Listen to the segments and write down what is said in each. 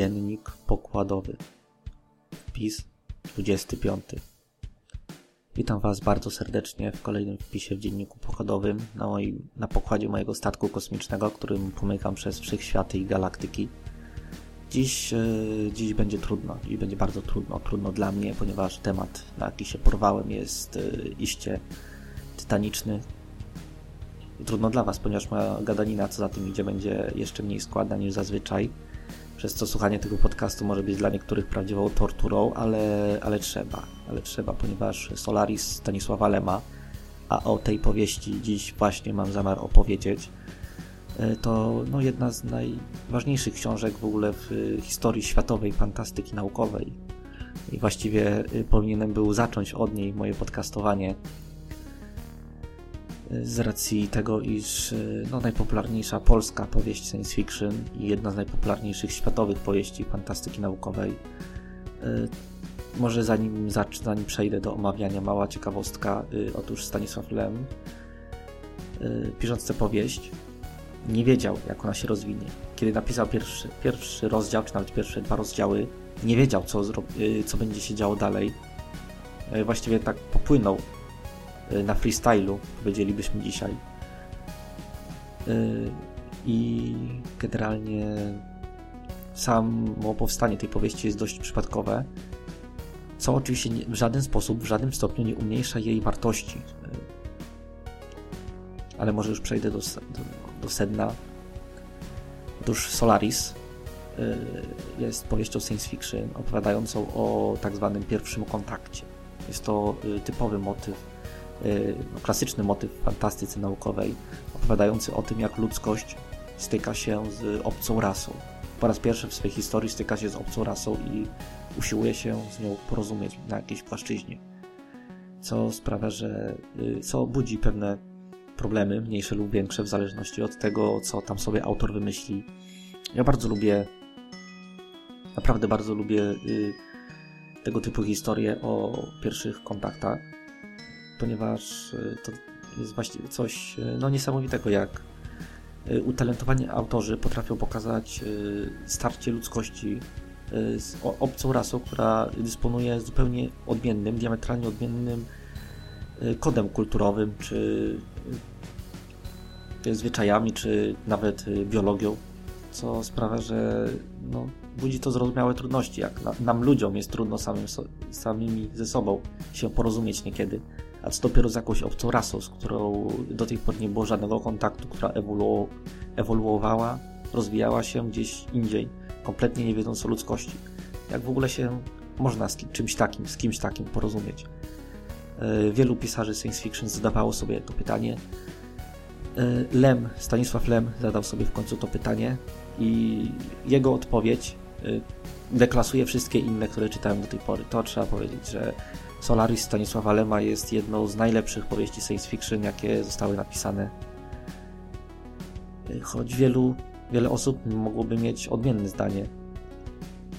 Dziennik pokładowy. Wpis 25. Witam Was bardzo serdecznie w kolejnym wpisie w dzienniku pokładowym na, moim, na pokładzie mojego statku kosmicznego, którym pomykam przez wszechświaty i galaktyki. Dziś, yy, dziś będzie trudno, i będzie bardzo trudno, trudno dla mnie, ponieważ temat, na jaki się porwałem jest yy, iście tytaniczny. Trudno dla Was, ponieważ moja gadanina, co za tym idzie, będzie jeszcze mniej składna niż zazwyczaj przez co słuchanie tego podcastu może być dla niektórych prawdziwą torturą, ale, ale trzeba, ale trzeba, ponieważ Solaris Stanisława Lema, a o tej powieści dziś właśnie mam zamiar opowiedzieć, e, to no, jedna z najważniejszych książek w ogóle w historii światowej fantastyki naukowej. I właściwie e, powinienem był zacząć od niej moje podcastowanie, z racji tego, iż no, najpopularniejsza polska powieść science fiction i jedna z najpopularniejszych światowych powieści fantastyki naukowej. Y, może zanim, zanim przejdę do omawiania, mała ciekawostka. Y, otóż Stanisław Lem, pisząc tę powieść, nie wiedział, jak ona się rozwinie. Kiedy napisał pierwszy, pierwszy rozdział, czy nawet pierwsze dwa rozdziały, nie wiedział, co, co będzie się działo dalej. Właściwie tak popłynął na freestylu, powiedzielibyśmy dzisiaj. Y, I generalnie samo powstanie tej powieści jest dość przypadkowe, co oczywiście w żaden sposób, w żadnym stopniu nie umniejsza jej wartości. Y, ale może już przejdę do, do, do sedna. Otóż Solaris jest powieścią science fiction opowiadającą o tak zwanym pierwszym kontakcie. Jest to typowy motyw Y, klasyczny motyw fantastyce naukowej, opowiadający o tym, jak ludzkość styka się z obcą rasą. Po raz pierwszy w swojej historii styka się z obcą rasą i usiłuje się z nią porozumieć na jakiejś płaszczyźnie. Co sprawia, że y, co budzi pewne problemy, mniejsze lub większe, w zależności od tego, co tam sobie autor wymyśli. Ja bardzo lubię, naprawdę bardzo lubię y, tego typu historie o pierwszych kontaktach ponieważ e, to jest właściwie coś e, no, niesamowitego, jak e, utalentowani autorzy potrafią pokazać starcie ludzkości z obcą rasą, która dysponuje zupełnie odmiennym, diametralnie odmiennym kodem kulturowym, czy zwyczajami, czy nawet biologią, co sprawia, że no, budzi to zrozumiałe trudności, jak nam ludziom jest trudno samym, samymi ze sobą się porozumieć niekiedy a co dopiero z jakąś obcą rasą, z którą do tej pory nie było żadnego kontaktu, która ewolu ewoluowała, rozwijała się gdzieś indziej, kompletnie nie wiedząc o ludzkości. Jak w ogóle się można z czymś takim, z kimś takim porozumieć? E, wielu pisarzy science fiction zadawało sobie to pytanie. E, Lem, Stanisław Lem zadał sobie w końcu to pytanie i jego odpowiedź e, deklasuje wszystkie inne, które czytałem do tej pory. To trzeba powiedzieć, że Solaris Stanisława Lema jest jedną z najlepszych powieści science fiction, jakie zostały napisane. Choć wielu, wiele osób mogłoby mieć odmienne zdanie,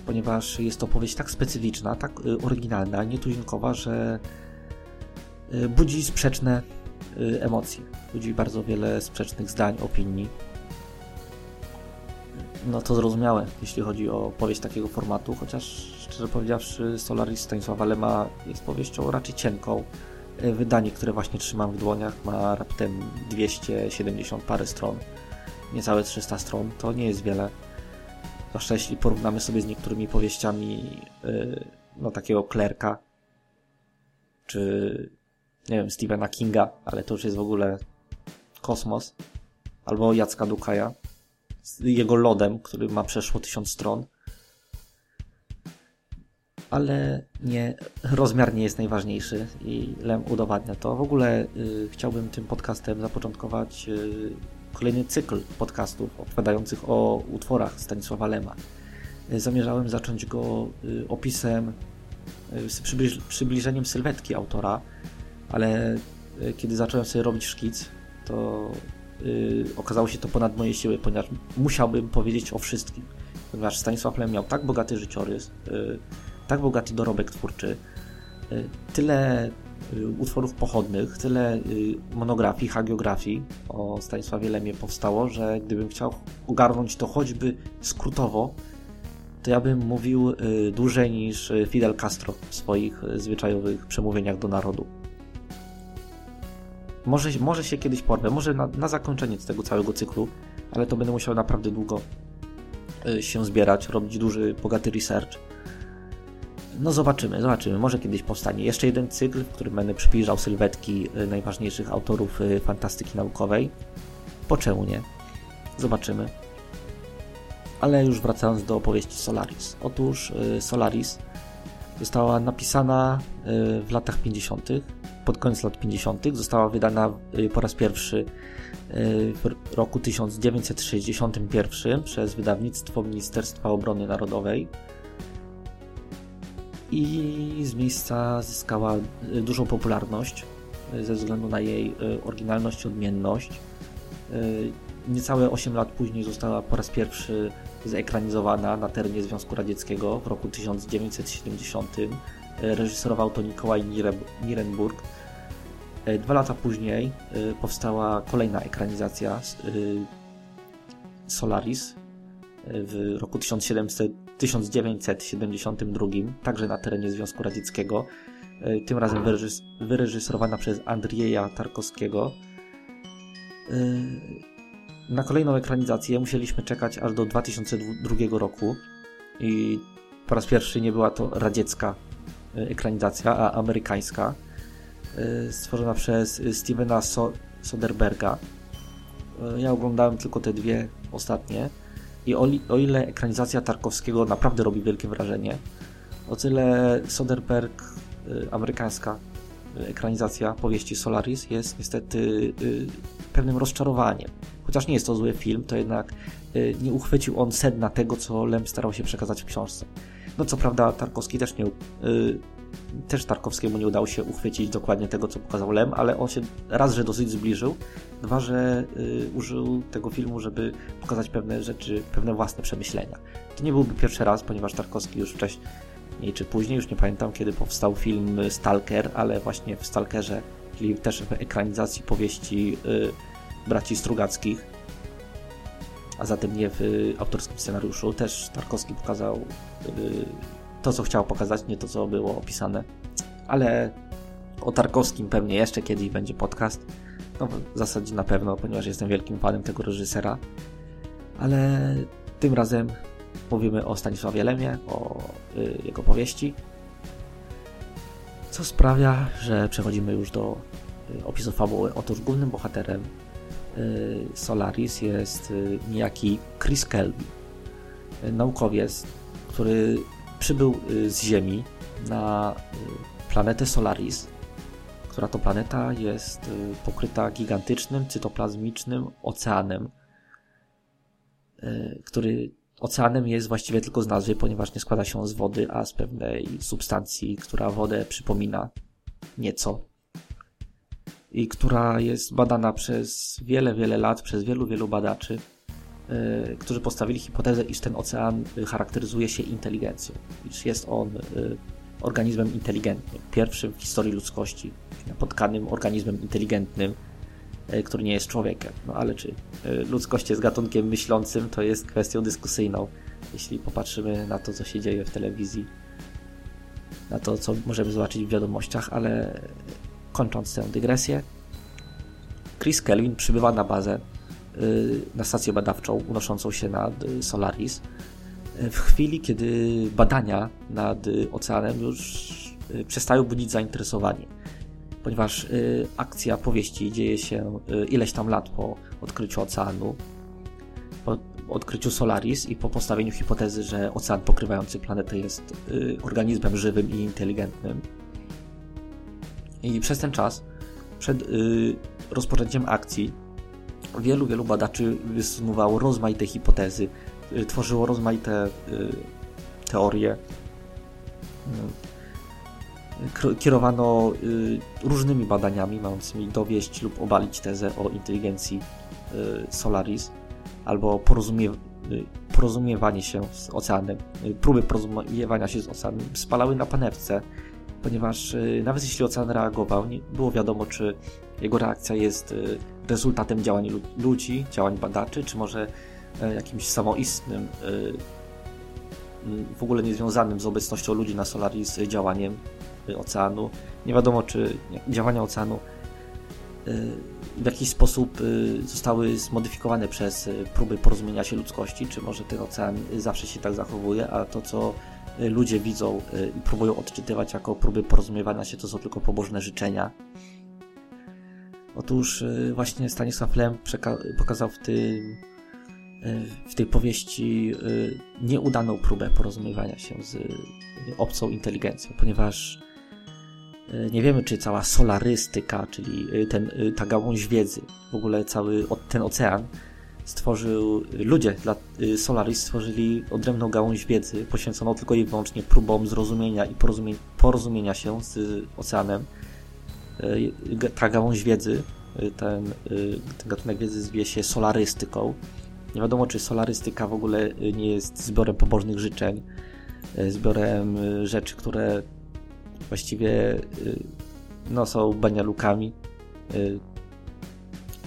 ponieważ jest to powieść tak specyficzna, tak y, oryginalna, nietuzinkowa, że y, budzi sprzeczne y, emocje, budzi bardzo wiele sprzecznych zdań, opinii. No to zrozumiałe, jeśli chodzi o powieść takiego formatu, chociaż szczerze powiedziawszy, Solaris Stanisława Lema jest powieścią raczej cienką. E, wydanie, które właśnie trzymam w dłoniach, ma raptem 270 parę stron, niecałe 300 stron. To nie jest wiele. Zwłaszcza jeśli porównamy sobie z niektórymi powieściami yy, no, takiego klerka, czy nie wiem, Stephena Kinga, ale to już jest w ogóle kosmos, albo Jacka Dukaja z jego lodem, który ma przeszło 1000 stron ale nie, rozmiar nie jest najważniejszy i Lem udowadnia to. W ogóle y, chciałbym tym podcastem zapoczątkować y, kolejny cykl podcastów opowiadających o utworach Stanisława Lema. Y, zamierzałem zacząć go y, opisem, y, z przybliż, przybliżeniem sylwetki autora, ale y, kiedy zacząłem sobie robić szkic, to okazało się to ponad moje siły, ponieważ musiałbym powiedzieć o wszystkim. Ponieważ Stanisław Lem miał tak bogaty życiorys, tak bogaty dorobek twórczy, y, tyle y, utworów pochodnych, tyle y, monografii, hagiografii o Stanisławie Lemie powstało, że gdybym chciał ogarnąć to choćby skrótowo, to ja bym mówił dłużej niż Fidel Castro w swoich zwyczajowych przemówieniach do narodu. Może, może się kiedyś porwę, może na, na zakończenie tego całego cyklu, ale to będę musiał naprawdę długo się zbierać, robić duży, bogaty research. No zobaczymy, zobaczymy. Może kiedyś powstanie jeszcze jeden cykl, w którym będę przybliżał sylwetki najważniejszych autorów fantastyki naukowej. Po czemu nie? Zobaczymy. Ale już wracając do opowieści Solaris. Otóż y, Solaris została napisana y, w latach 50., pod koniec lat 50., została wydana y, po raz pierwszy w roku 1961 przez wydawnictwo Ministerstwa Obrony Narodowej i z miejsca zyskała dużą popularność ze względu na jej oryginalność i odmienność niecałe 8 lat później została po raz pierwszy zekranizowana na terenie Związku Radzieckiego w roku 1970. Reżyserował to Nikołaj Nirenburg. Dwa lata później e, powstała kolejna ekranizacja e, Solaris e, w roku 1700, 1972, także na terenie Związku Radzieckiego. Tym razem wyreżyserowana przez Andrieja Tarkowskiego na kolejną ekranizację musieliśmy czekać aż do 2002 roku i po raz pierwszy nie była to radziecka e, ekranizacja, a amerykańska, e, stworzona przez Stevena so Soderberga. E, ja oglądałem tylko te dwie ostatnie i o, o ile ekranizacja Tarkowskiego naprawdę robi wielkie wrażenie, o tyle Soderberg, amerykańska ekranizacja powieści Solaris jest niestety pewnym rozczarowaniem chociaż nie jest to zły film, to jednak nie uchwycił on sedna tego, co Lem starał się przekazać w książce. No co prawda Tarkowski też nie, y, też Tarkowskiemu nie udało się uchwycić dokładnie tego, co pokazał Lem, ale on się raz, że dosyć zbliżył, dwa, że y, użył tego filmu, żeby pokazać pewne rzeczy, pewne własne przemyślenia. To nie byłby pierwszy raz, ponieważ Tarkowski już wcześniej czy później, już nie pamiętam kiedy powstał film Stalker, ale właśnie w Stalkerze, czyli też w ekranizacji powieści braci Strugackich, a zatem nie w autorskim scenariuszu. Też Tarkowski pokazał y, to, co chciał pokazać, nie to, co było opisane. Ale o Tarkowskim pewnie jeszcze kiedyś będzie podcast. No, w zasadzie na pewno, ponieważ jestem wielkim fanem tego reżysera. Ale tym razem mówimy o Stanisławie Lemie, o y, jego powieści. Co sprawia, że przechodzimy już do y, opisu fabuły. Otóż głównym bohaterem Y, Solaris jest y, niejaki Chris Kelby, y, naukowiec, który przybył z Ziemi na planetę Solaris, która to planeta jest pokryta gigantycznym, cytoplazmicznym oceanem, który oceanem jest właściwie tylko z nazwy, ponieważ nie składa się z wody, a z pewnej substancji, która wodę przypomina nieco i która jest badana przez wiele, wiele lat, przez wielu, wielu badaczy, yy, którzy postawili hipotezę, iż ten ocean charakteryzuje się inteligencją, iż jest on yy, organizmem inteligentnym, pierwszym w historii ludzkości napotkanym organizmem inteligentnym, który nie jest człowiekiem. No ale czy ludzkość jest gatunkiem myślącym, to jest kwestią dyskusyjną. Jeśli popatrzymy na to, co się dzieje w telewizji, na to, co możemy zobaczyć w wiadomościach, ale Kończąc tę dygresję, Chris Kelvin przybywa na bazę, y, na stację badawczą unoszącą się nad y, Solaris w chwili, kiedy badania nad oceanem już y, przestają budzić zainteresowanie, ponieważ akcja powieści dzieje się ileś tam lat po odkryciu oceanu, po odkryciu Solaris i po postawieniu hipotezy, że ocean pokrywający planetę jest organizmem żywym i inteligentnym. I przez ten czas, przed y, rozpoczęciem akcji, wielu, wielu badaczy wysunowało rozmaite hipotezy, y, tworzyło rozmaite y, teorie. Kierowano różnymi badaniami mającymi dowieść lub obalić tezę o inteligencji Solaris albo porozumie, porozumiewanie się z oceanem, próby porozumiewania się z oceanem spalały na panewce ponieważ y, nawet jeśli ocean reagował, nie było wiadomo, czy jego reakcja jest y, rezultatem działań ludzi, działań badaczy, czy może e, jakimś samoistnym w ogóle niezwiązanym z obecnością ludzi na Solaris działaniem oceanu. Nie wiadomo, czy działania oceanu w jakiś sposób zostały zmodyfikowane przez próby porozumienia się ludzkości, czy może ten ocean zawsze się tak zachowuje, a to, co ludzie widzą i próbują odczytywać jako próby porozumiewania się, to są tylko pobożne życzenia. Otóż właśnie Stanisław Lem pokazał w tym w tej powieści nieudaną próbę porozumiewania się z obcą inteligencją, ponieważ nie wiemy, czy cała solarystyka, czyli ten, ta gałąź wiedzy, w ogóle cały ten ocean stworzył, ludzie dla Solaris stworzyli odrębną gałąź wiedzy poświęconą tylko i wyłącznie próbom zrozumienia i porozumie, porozumienia się z oceanem. Ta gałąź wiedzy, ten, ten gatunek wiedzy zwie się solarystyką nie wiadomo, czy solarystyka w ogóle y, nie jest zbiorem pobożnych życzeń, y, zbiorem y, rzeczy, które właściwie no, są banialukami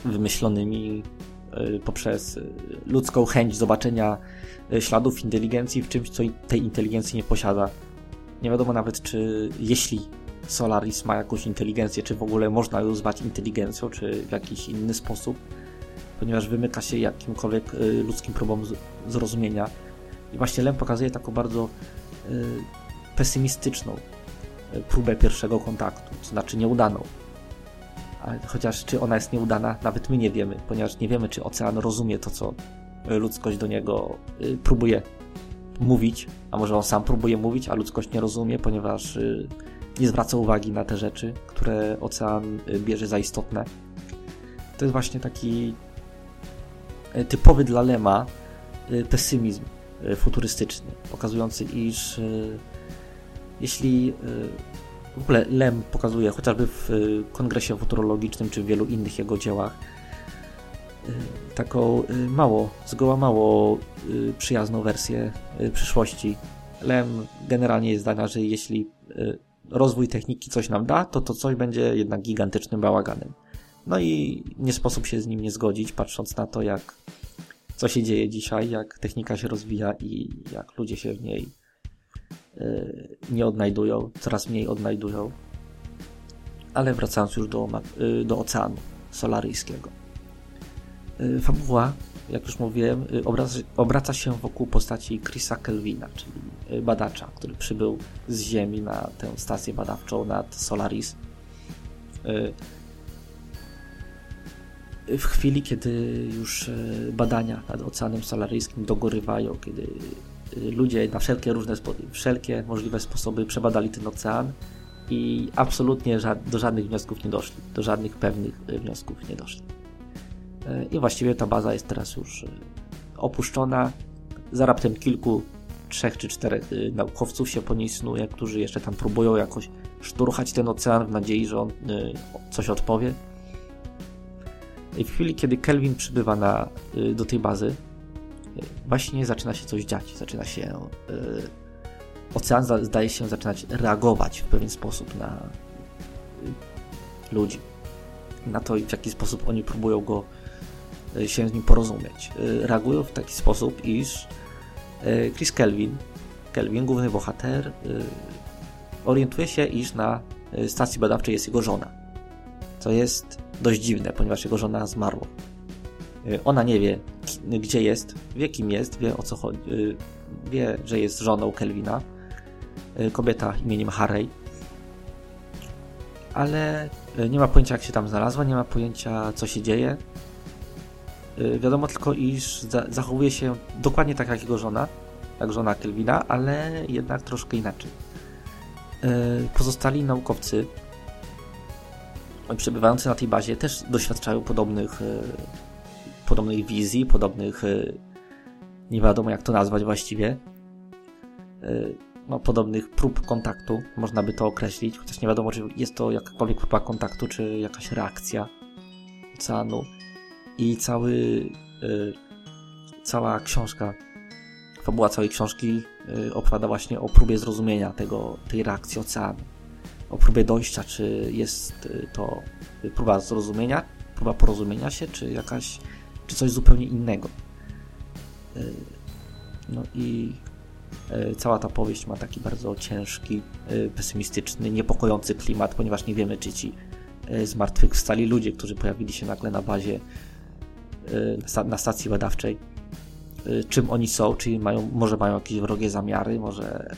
wymyślonymi poprzez ludzką chęć zobaczenia śladów inteligencji w czymś, co tej inteligencji nie posiada. Nie wiadomo nawet, czy jeśli Solaris ma jakąś inteligencję, czy w ogóle można ją zwać inteligencją, czy w jakiś inny sposób ponieważ wymyka się jakimkolwiek y, ludzkim próbom zrozumienia. I właśnie Lem pokazuje taką bardzo y, pesymistyczną y, próbę pierwszego kontaktu, to znaczy nieudaną. Chociaż czy ona jest nieudana, nawet my nie wiemy, ponieważ nie wiemy, czy ocean rozumie to, co ludzkość do niego próbuje mówić, a może on sam próbuje mówić, a ludzkość nie rozumie, ponieważ nie zwraca uwagi na te rzeczy, które ocean bierze za istotne. To jest właśnie taki E, typowy dla Lema pesymizm futurystyczny, pokazujący, iż jeśli w ogóle Lem pokazuje, chociażby w kongresie futurologicznym czy w wielu innych jego dziełach, taką mało, zgoła mało przyjazną wersję przyszłości. Lem generalnie jest zdania, że jeśli rozwój techniki coś nam da, to to coś będzie jednak gigantycznym bałaganem. No i nie sposób się z nim nie zgodzić, patrząc na to, jak co się dzieje dzisiaj, jak technika się rozwija i jak ludzie się w niej nie odnajdują, coraz mniej odnajdują. Ale wracając już do, yy, do oceanu solaryjskiego. Yy, fabuła, jak już mówiłem, obraca, się wokół postaci Chrisa Kelvina, czyli badacza, który przybył z Ziemi na tę stację badawczą nad Solaris w chwili, kiedy już badania nad Oceanem Solaryjskim dogorywają, kiedy ludzie na wszelkie różne, wszelkie możliwe sposoby przebadali ten ocean i absolutnie do żadnych wniosków nie doszli, do żadnych pewnych e, wniosków nie doszli. I właściwie ta baza jest teraz już opuszczona. Za raptem kilku, trzech czy czterech naukowców się po niej snuje, którzy jeszcze tam próbują jakoś szturchać ten ocean w nadziei, że on coś odpowie i w chwili, kiedy Kelvin przybywa na, do tej bazy, właśnie zaczyna się coś dziać. Zaczyna się. Yy, ocean zdaje się zaczynać reagować w pewien sposób na yy, ludzi. Na to, w jaki sposób oni próbują go yy, się z nim porozumieć. reagują w taki sposób, iż Chris Kelvin, Kelvin, główny bohater, orientuje się, iż na stacji badawczej jest jego żona. Co jest dość dziwne, ponieważ jego żona zmarła. Y, ona nie wie, gdzie jest, wie kim jest, wie o co chodzi, y, wie, że jest żoną Kelvina, y, kobieta imieniem Harry, ale nie ma pojęcia, jak się tam znalazła, nie ma pojęcia, co się dzieje. Wiadomo tylko, iż zachowuje się dokładnie tak jak jego żona, jak żona Kelvina, ale jednak troszkę inaczej. Pozostali naukowcy przebywający na tej bazie też doświadczają podobnych, podobnych wizji, podobnych, e, nie wiadomo jak to nazwać właściwie, e, no, podobnych prób kontaktu, można by to określić, chociaż nie wiadomo, czy jest to jakakolwiek próba kontaktu, czy jakaś reakcja oceanu. I cały, cała książka, fabuła całej książki opowiada właśnie o próbie zrozumienia tego, tej reakcji oceanu o próbie dojścia, czy jest y, to próba zrozumienia, próba porozumienia się, czy jakaś, czy coś zupełnie innego. Y, no i Cała ta powieść ma taki bardzo ciężki, pesymistyczny, niepokojący klimat, ponieważ nie wiemy, czy ci zmartwychwstali ludzie, którzy pojawili się nagle na bazie, na stacji badawczej, czym oni są, czy mają, może mają jakieś wrogie zamiary, może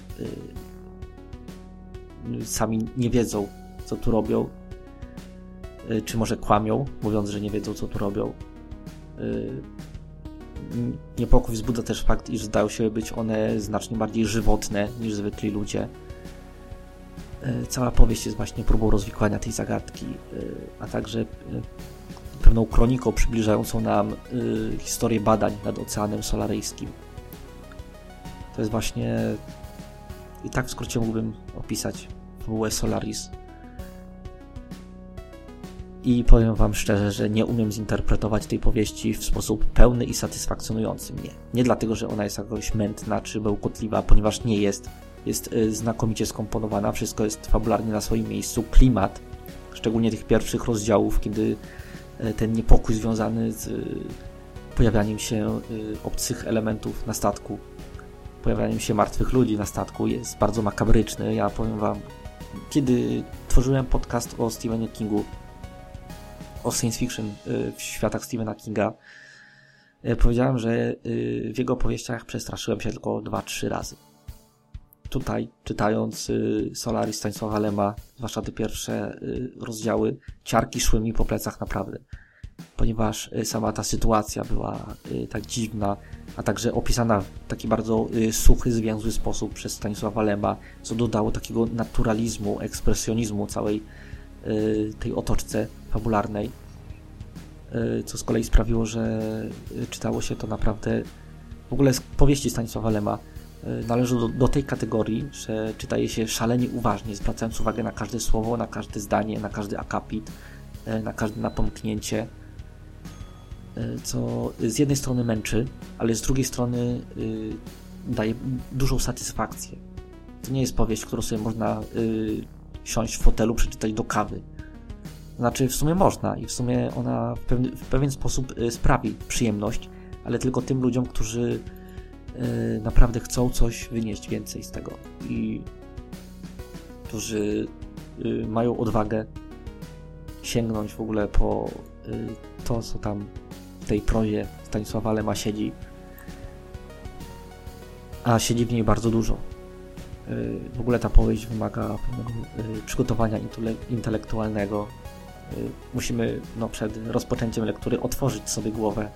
sami nie wiedzą, co tu robią, czy może kłamią, mówiąc, że nie wiedzą, co tu robią. Y, niepokój wzbudza też fakt, iż zdają się być one znacznie bardziej żywotne niż zwykli ludzie. Y, cała powieść jest właśnie próbą rozwikłania tej zagadki, a także pewną kroniką przybliżającą nam historię badań nad Oceanem Solaryjskim. To jest właśnie i tak w skrócie mógłbym opisać fabułę Solaris. I powiem Wam szczerze, że nie umiem zinterpretować tej powieści w sposób pełny i satysfakcjonujący mnie. Nie dlatego, że ona jest jakoś mętna czy bełkotliwa, ponieważ nie jest. Jest y, znakomicie skomponowana, wszystko jest fabularnie na swoim miejscu. Klimat, szczególnie tych pierwszych rozdziałów, kiedy y, ten niepokój związany z y, pojawianiem się obcych elementów na statku, pojawianiem się martwych ludzi na statku jest bardzo makabryczny. Ja powiem Wam, kiedy tworzyłem podcast o Stephenie Kingu, o science fiction y, w światach Stephena Kinga, y, powiedziałem, że y, w jego powieściach przestraszyłem się tylko 2-3 razy. Tutaj, czytając Solaris Stanisława Lema, zwłaszcza te pierwsze rozdziały, ciarki szły mi po plecach naprawdę ponieważ sama ta sytuacja była tak dziwna, a także opisana w taki bardzo suchy, zwięzły sposób przez Stanisława Lema, co dodało takiego naturalizmu, ekspresjonizmu całej tej otoczce fabularnej, co z kolei sprawiło, że czytało się to naprawdę w ogóle powieści Stanisława Lema należy do, do tej kategorii, że czytaje się szalenie uważnie, zwracając uwagę na każde słowo, na każde zdanie, na każdy akapit, na każde napomknięcie co z jednej strony męczy, ale z drugiej strony y, daje dużą satysfakcję. To nie jest powieść, którą sobie można y, siąść w fotelu, przeczytać do kawy. Znaczy, w sumie można i w sumie ona w, pewny, w pewien sposób y, sprawi przyjemność, ale tylko tym ludziom, którzy naprawdę chcą coś wynieść więcej z tego i którzy mają odwagę sięgnąć w ogóle po to, co tam tej prozie Stanisława Lema siedzi, a siedzi w niej bardzo dużo. Y, w ogóle ta powieść wymaga y, przygotowania intelektualnego. Y, musimy no, przed rozpoczęciem lektury otworzyć sobie głowę,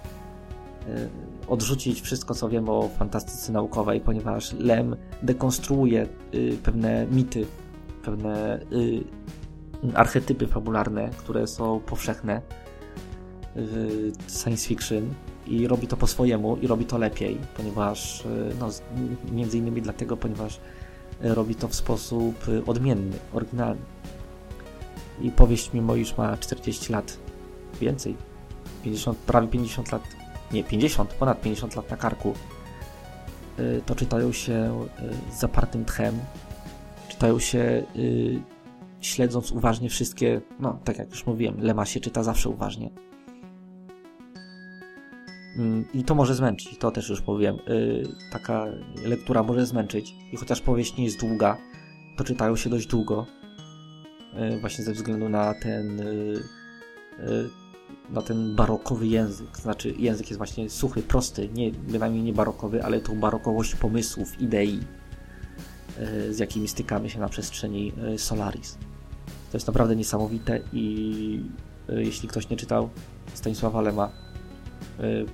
odrzucić wszystko, co wiemy o fantastyce naukowej, ponieważ Lem dekonstruuje pewne mity, pewne archetypy fabularne, które są powszechne science fiction i robi to po swojemu i robi to lepiej, ponieważ, no, między innymi dlatego, ponieważ robi to w sposób e, odmienny, oryginalny. I powieść, mimo iż ma 40 lat, więcej, 50, prawie 50 lat, nie 50, ponad 50 lat na karku, to czytają się z zapartym tchem, czytają się śledząc uważnie wszystkie, no tak jak już mówiłem, Lema się czyta zawsze uważnie I to może zmęczyć, to też już powiem. Y, taka lektura może zmęczyć. I chociaż powieść nie jest długa, to czytają się dość długo. Y, właśnie ze względu na ten y, na ten barokowy język. Znaczy język jest właśnie suchy, prosty, nie, bynajmniej nie barokowy, ale tą barokowość pomysłów, idei, z jakimi stykamy się na przestrzeni Solaris. To jest naprawdę niesamowite i jeśli ktoś nie czytał Stanisława Lema,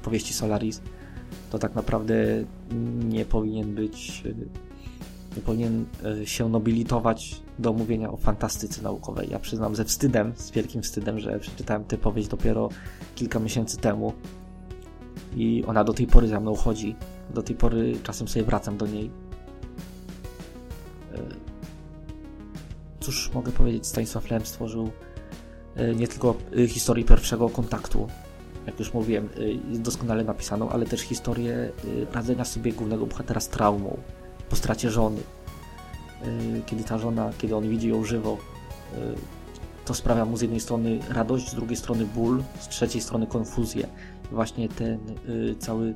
powieści Solaris, to tak naprawdę nie powinien być, nie powinien e, się nobilitować do mówienia o fantastyce naukowej. Ja przyznam ze wstydem, z wielkim wstydem, że przeczytałem tę powieść dopiero kilka miesięcy temu i ona do tej pory za mną chodzi. Do tej pory czasem sobie wracam do niej. Cóż mogę powiedzieć, Stanisław Lem stworzył nie tylko historię pierwszego kontaktu jak już mówiłem, y, doskonale napisaną, ale też historię y, radzenia sobie głównego bohatera z traumą po stracie żony. Y, kiedy ta żona, kiedy on widzi ją żywo, to sprawia mu z jednej strony radość, z drugiej strony ból, z trzeciej strony konfuzję. Właśnie ten cały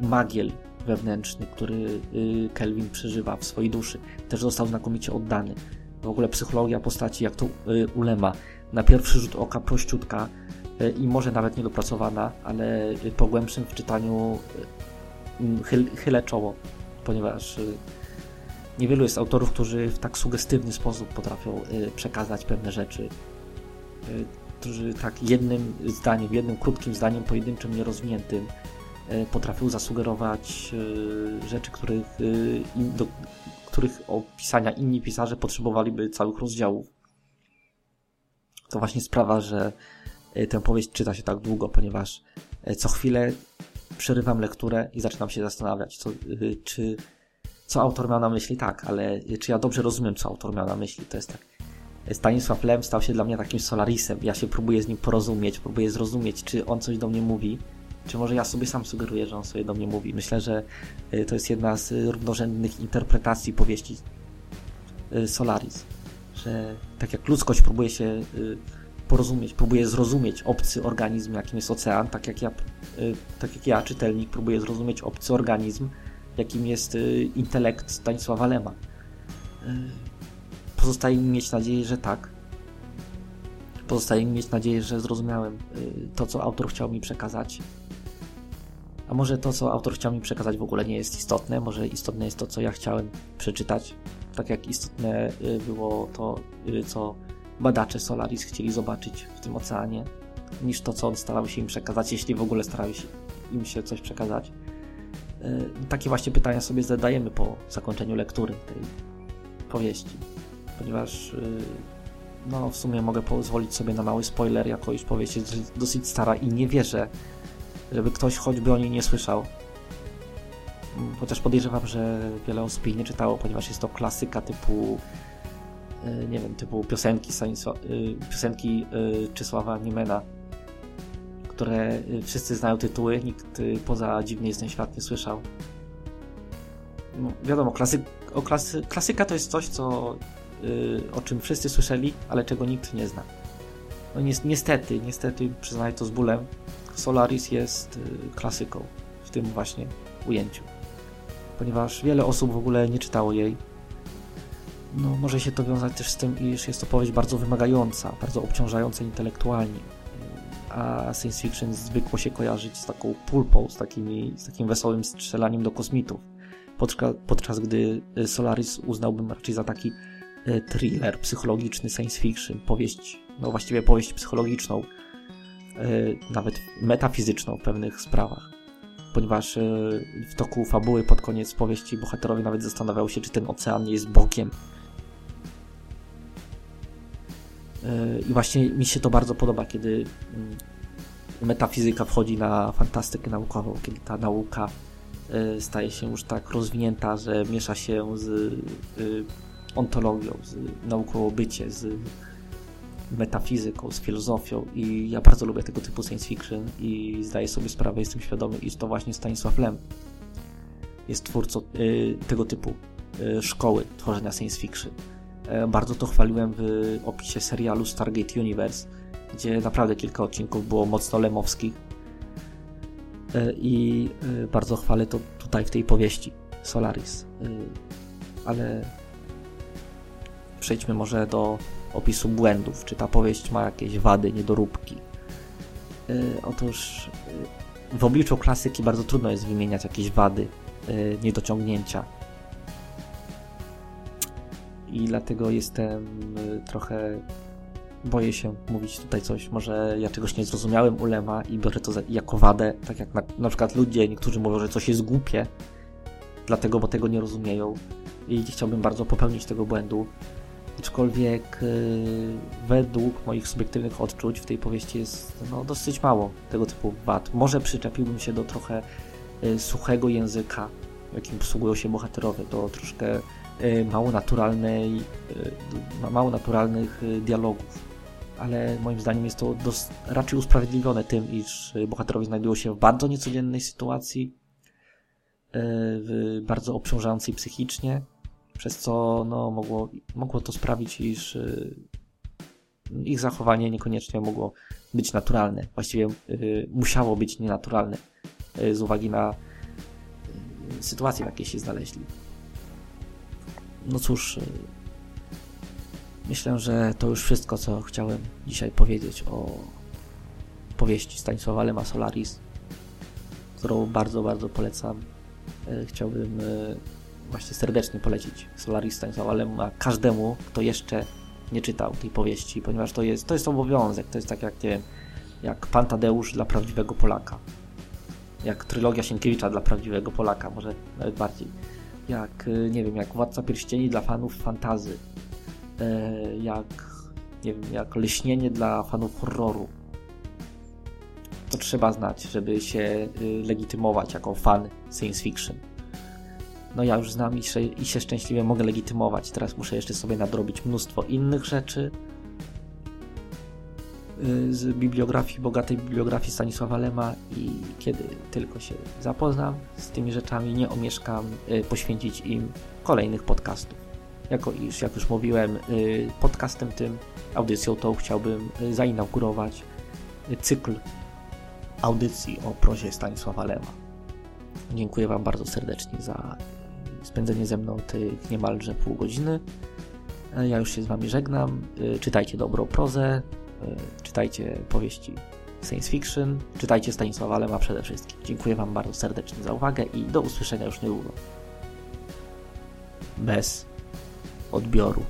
magiel wewnętrzny, który Kelvin przeżywa w swojej duszy. Też został znakomicie oddany. W ogóle psychologia postaci, jak to ulema, na pierwszy rzut oka prościutka i może nawet niedopracowana, ale po głębszym wczytaniu chyl, chylę czoło, ponieważ niewielu jest autorów, którzy w tak sugestywny sposób potrafią przekazać pewne rzeczy którzy tak jednym zdaniem, jednym krótkim zdaniem, pojedynczym, nierozwiniętym e, potrafił zasugerować e, rzeczy, których, e, do których opisania inni pisarze potrzebowaliby całych rozdziałów. To właśnie sprawa, że tę powieść czyta się tak długo, ponieważ co chwilę przerywam lekturę i zaczynam się zastanawiać, co, czy, co autor miał na myśli. Tak, ale czy ja dobrze rozumiem, co autor miał na myśli. To jest tak Stanisław Lem stał się dla mnie takim Solarisem. Ja się próbuję z nim porozumieć, próbuję zrozumieć, czy on coś do mnie mówi, czy może ja sobie sam sugeruję, że on sobie do mnie mówi. Myślę, że y, to jest jedna z równorzędnych interpretacji powieści y, Solaris. Że tak jak ludzkość próbuje się y, porozumieć, próbuje zrozumieć obcy organizm, jakim jest ocean, tak jak ja, tak jak ja czytelnik, próbuję zrozumieć obcy organizm, jakim jest intelekt Stanisława Lema Pozostaje mi mieć nadzieję, że tak. Pozostaje mi mieć nadzieję, że zrozumiałem y, to, co autor chciał mi przekazać. A może to, co autor chciał mi przekazać, w ogóle nie jest istotne. Może istotne jest to, co ja chciałem przeczytać. Tak jak istotne y, było to, y, co badacze Solaris chcieli zobaczyć w tym oceanie, niż to, co on starał się im przekazać, jeśli w ogóle starał się im się coś przekazać. Takie właśnie pytania sobie zadajemy po zakończeniu lektury tej powieści ponieważ y, no w sumie mogę pozwolić sobie na mały spoiler, jako już powieść jest dosyć stara i nie wierzę, żeby ktoś choćby o niej nie słyszał. Mm, chociaż podejrzewam, że wiele osób jej nie czytało, ponieważ jest to klasyka typu nie wiem, typu piosenki, y, piosenki Czesława Niemena, które wszyscy znają tytuły, nikt poza Dziwny jest ten świat nie słyszał. No, wiadomo, klasy, o klasy, klasyka to jest coś, co o czym wszyscy słyszeli, ale czego nikt nie zna. No niestety, niestety, przyznaję to z bólem, Solaris jest klasyką w tym właśnie ujęciu. Ponieważ wiele osób w ogóle nie czytało jej. No, może się to wiązać też z tym, iż jest to powieść bardzo wymagająca, bardzo obciążająca intelektualnie. A science fiction zwykło się kojarzyć z taką pulpą, z, takimi, z takim wesołym strzelaniem do kosmitów. Podczas, podczas gdy Solaris uznałbym raczej za taki E, thriller psychologiczny, science fiction, powieść, no właściwie powieść psychologiczną, e, nawet metafizyczną w pewnych sprawach. Ponieważ e, w toku fabuły pod koniec powieści bohaterowie nawet zastanawiają się, czy ten ocean nie jest bokiem. I właśnie mi się to bardzo podoba, kiedy mm, metafizyka wchodzi na fantastykę naukową, kiedy ta nauka staje się już tak rozwinięta, że miesza się z ontologią, z nauką o bycie, z metafizyką, z filozofią i ja bardzo lubię tego typu science fiction i zdaję sobie sprawę, jestem świadomy, iż to właśnie Stanisław Lem jest twórcą y, tego typu szkoły tworzenia science fiction. Y, bardzo to chwaliłem w opisie serialu Stargate Universe, gdzie naprawdę kilka odcinków było mocno lemowskich e, i bardzo chwalę to tutaj w tej powieści Solaris. Ale przejdźmy może do opisu błędów. Czy ta powieść ma jakieś wady, niedoróbki? Otóż w obliczu klasyki bardzo trudno jest wymieniać jakieś wady, niedociągnięcia. I dlatego jestem y, trochę. Boję się mówić tutaj coś, może ja czegoś nie zrozumiałem u Lema i biorę to jako wadę, tak jak na, na przykład ludzie, niektórzy mówią, że coś jest głupie, dlatego, bo tego nie rozumieją i nie chciałbym bardzo popełnić tego błędu. Aczkolwiek yy, według moich subiektywnych odczuć w tej powieści jest no, dosyć mało tego typu wad. Może przyczepiłbym się do trochę yy, suchego języka, jakim posługują się bohaterowie, do troszkę mało naturalnej, mało naturalnych dialogów. Ale moim zdaniem jest to dos- raczej usprawiedliwione tym, iż bohaterowie znajdują się w bardzo niecodziennej sytuacji, w bardzo obciążającej psychicznie, przez co no, mogło, mogło to sprawić, iż y, ich zachowanie niekoniecznie mogło być naturalne. Właściwie y, musiało być nienaturalne y, z uwagi na sytuacji, w jakiej się znaleźli. No cóż, myślę, że to już wszystko, co chciałem dzisiaj powiedzieć o powieści Stanisława Lema Solaris, którą bardzo, bardzo polecam. Chciałbym właśnie serdecznie polecić Solaris Stanisława Lema każdemu, kto jeszcze nie czytał tej powieści, ponieważ to jest, to jest obowiązek, to jest tak jak, nie wiem, jak Pan Tadeusz dla prawdziwego Polaka, jak trylogia Sienkiewicza dla prawdziwego Polaka, może nawet bardziej, jak, y, nie wiem, jak Władca Pierścieni dla fanów fantazy, e, jak, nie wiem, jak Leśnienie dla fanów horroru. To trzeba znać, żeby się y, legitymować jako fan science fiction no ja już znam i się, i się szczęśliwie mogę legitymować. Teraz muszę jeszcze sobie nadrobić mnóstwo innych rzeczy z bibliografii, bogatej bibliografii Stanisława Lema i kiedy tylko się zapoznam z tymi rzeczami, nie omieszkam y, poświęcić im kolejnych podcastów. Jako iż, jak już mówiłem, y, podcastem tym, audycją tą chciałbym zainaugurować cykl audycji o prozie Stanisława Lema. Dziękuję Wam bardzo serdecznie za spędzenie ze mną tych niemalże pół godziny. Ja już się z Wami żegnam. Czytajcie dobrą prozę, czytajcie powieści science fiction, czytajcie Stanisława Lema przede wszystkim. Dziękuję Wam bardzo serdecznie za uwagę i do usłyszenia już niedługo. Bez odbioru.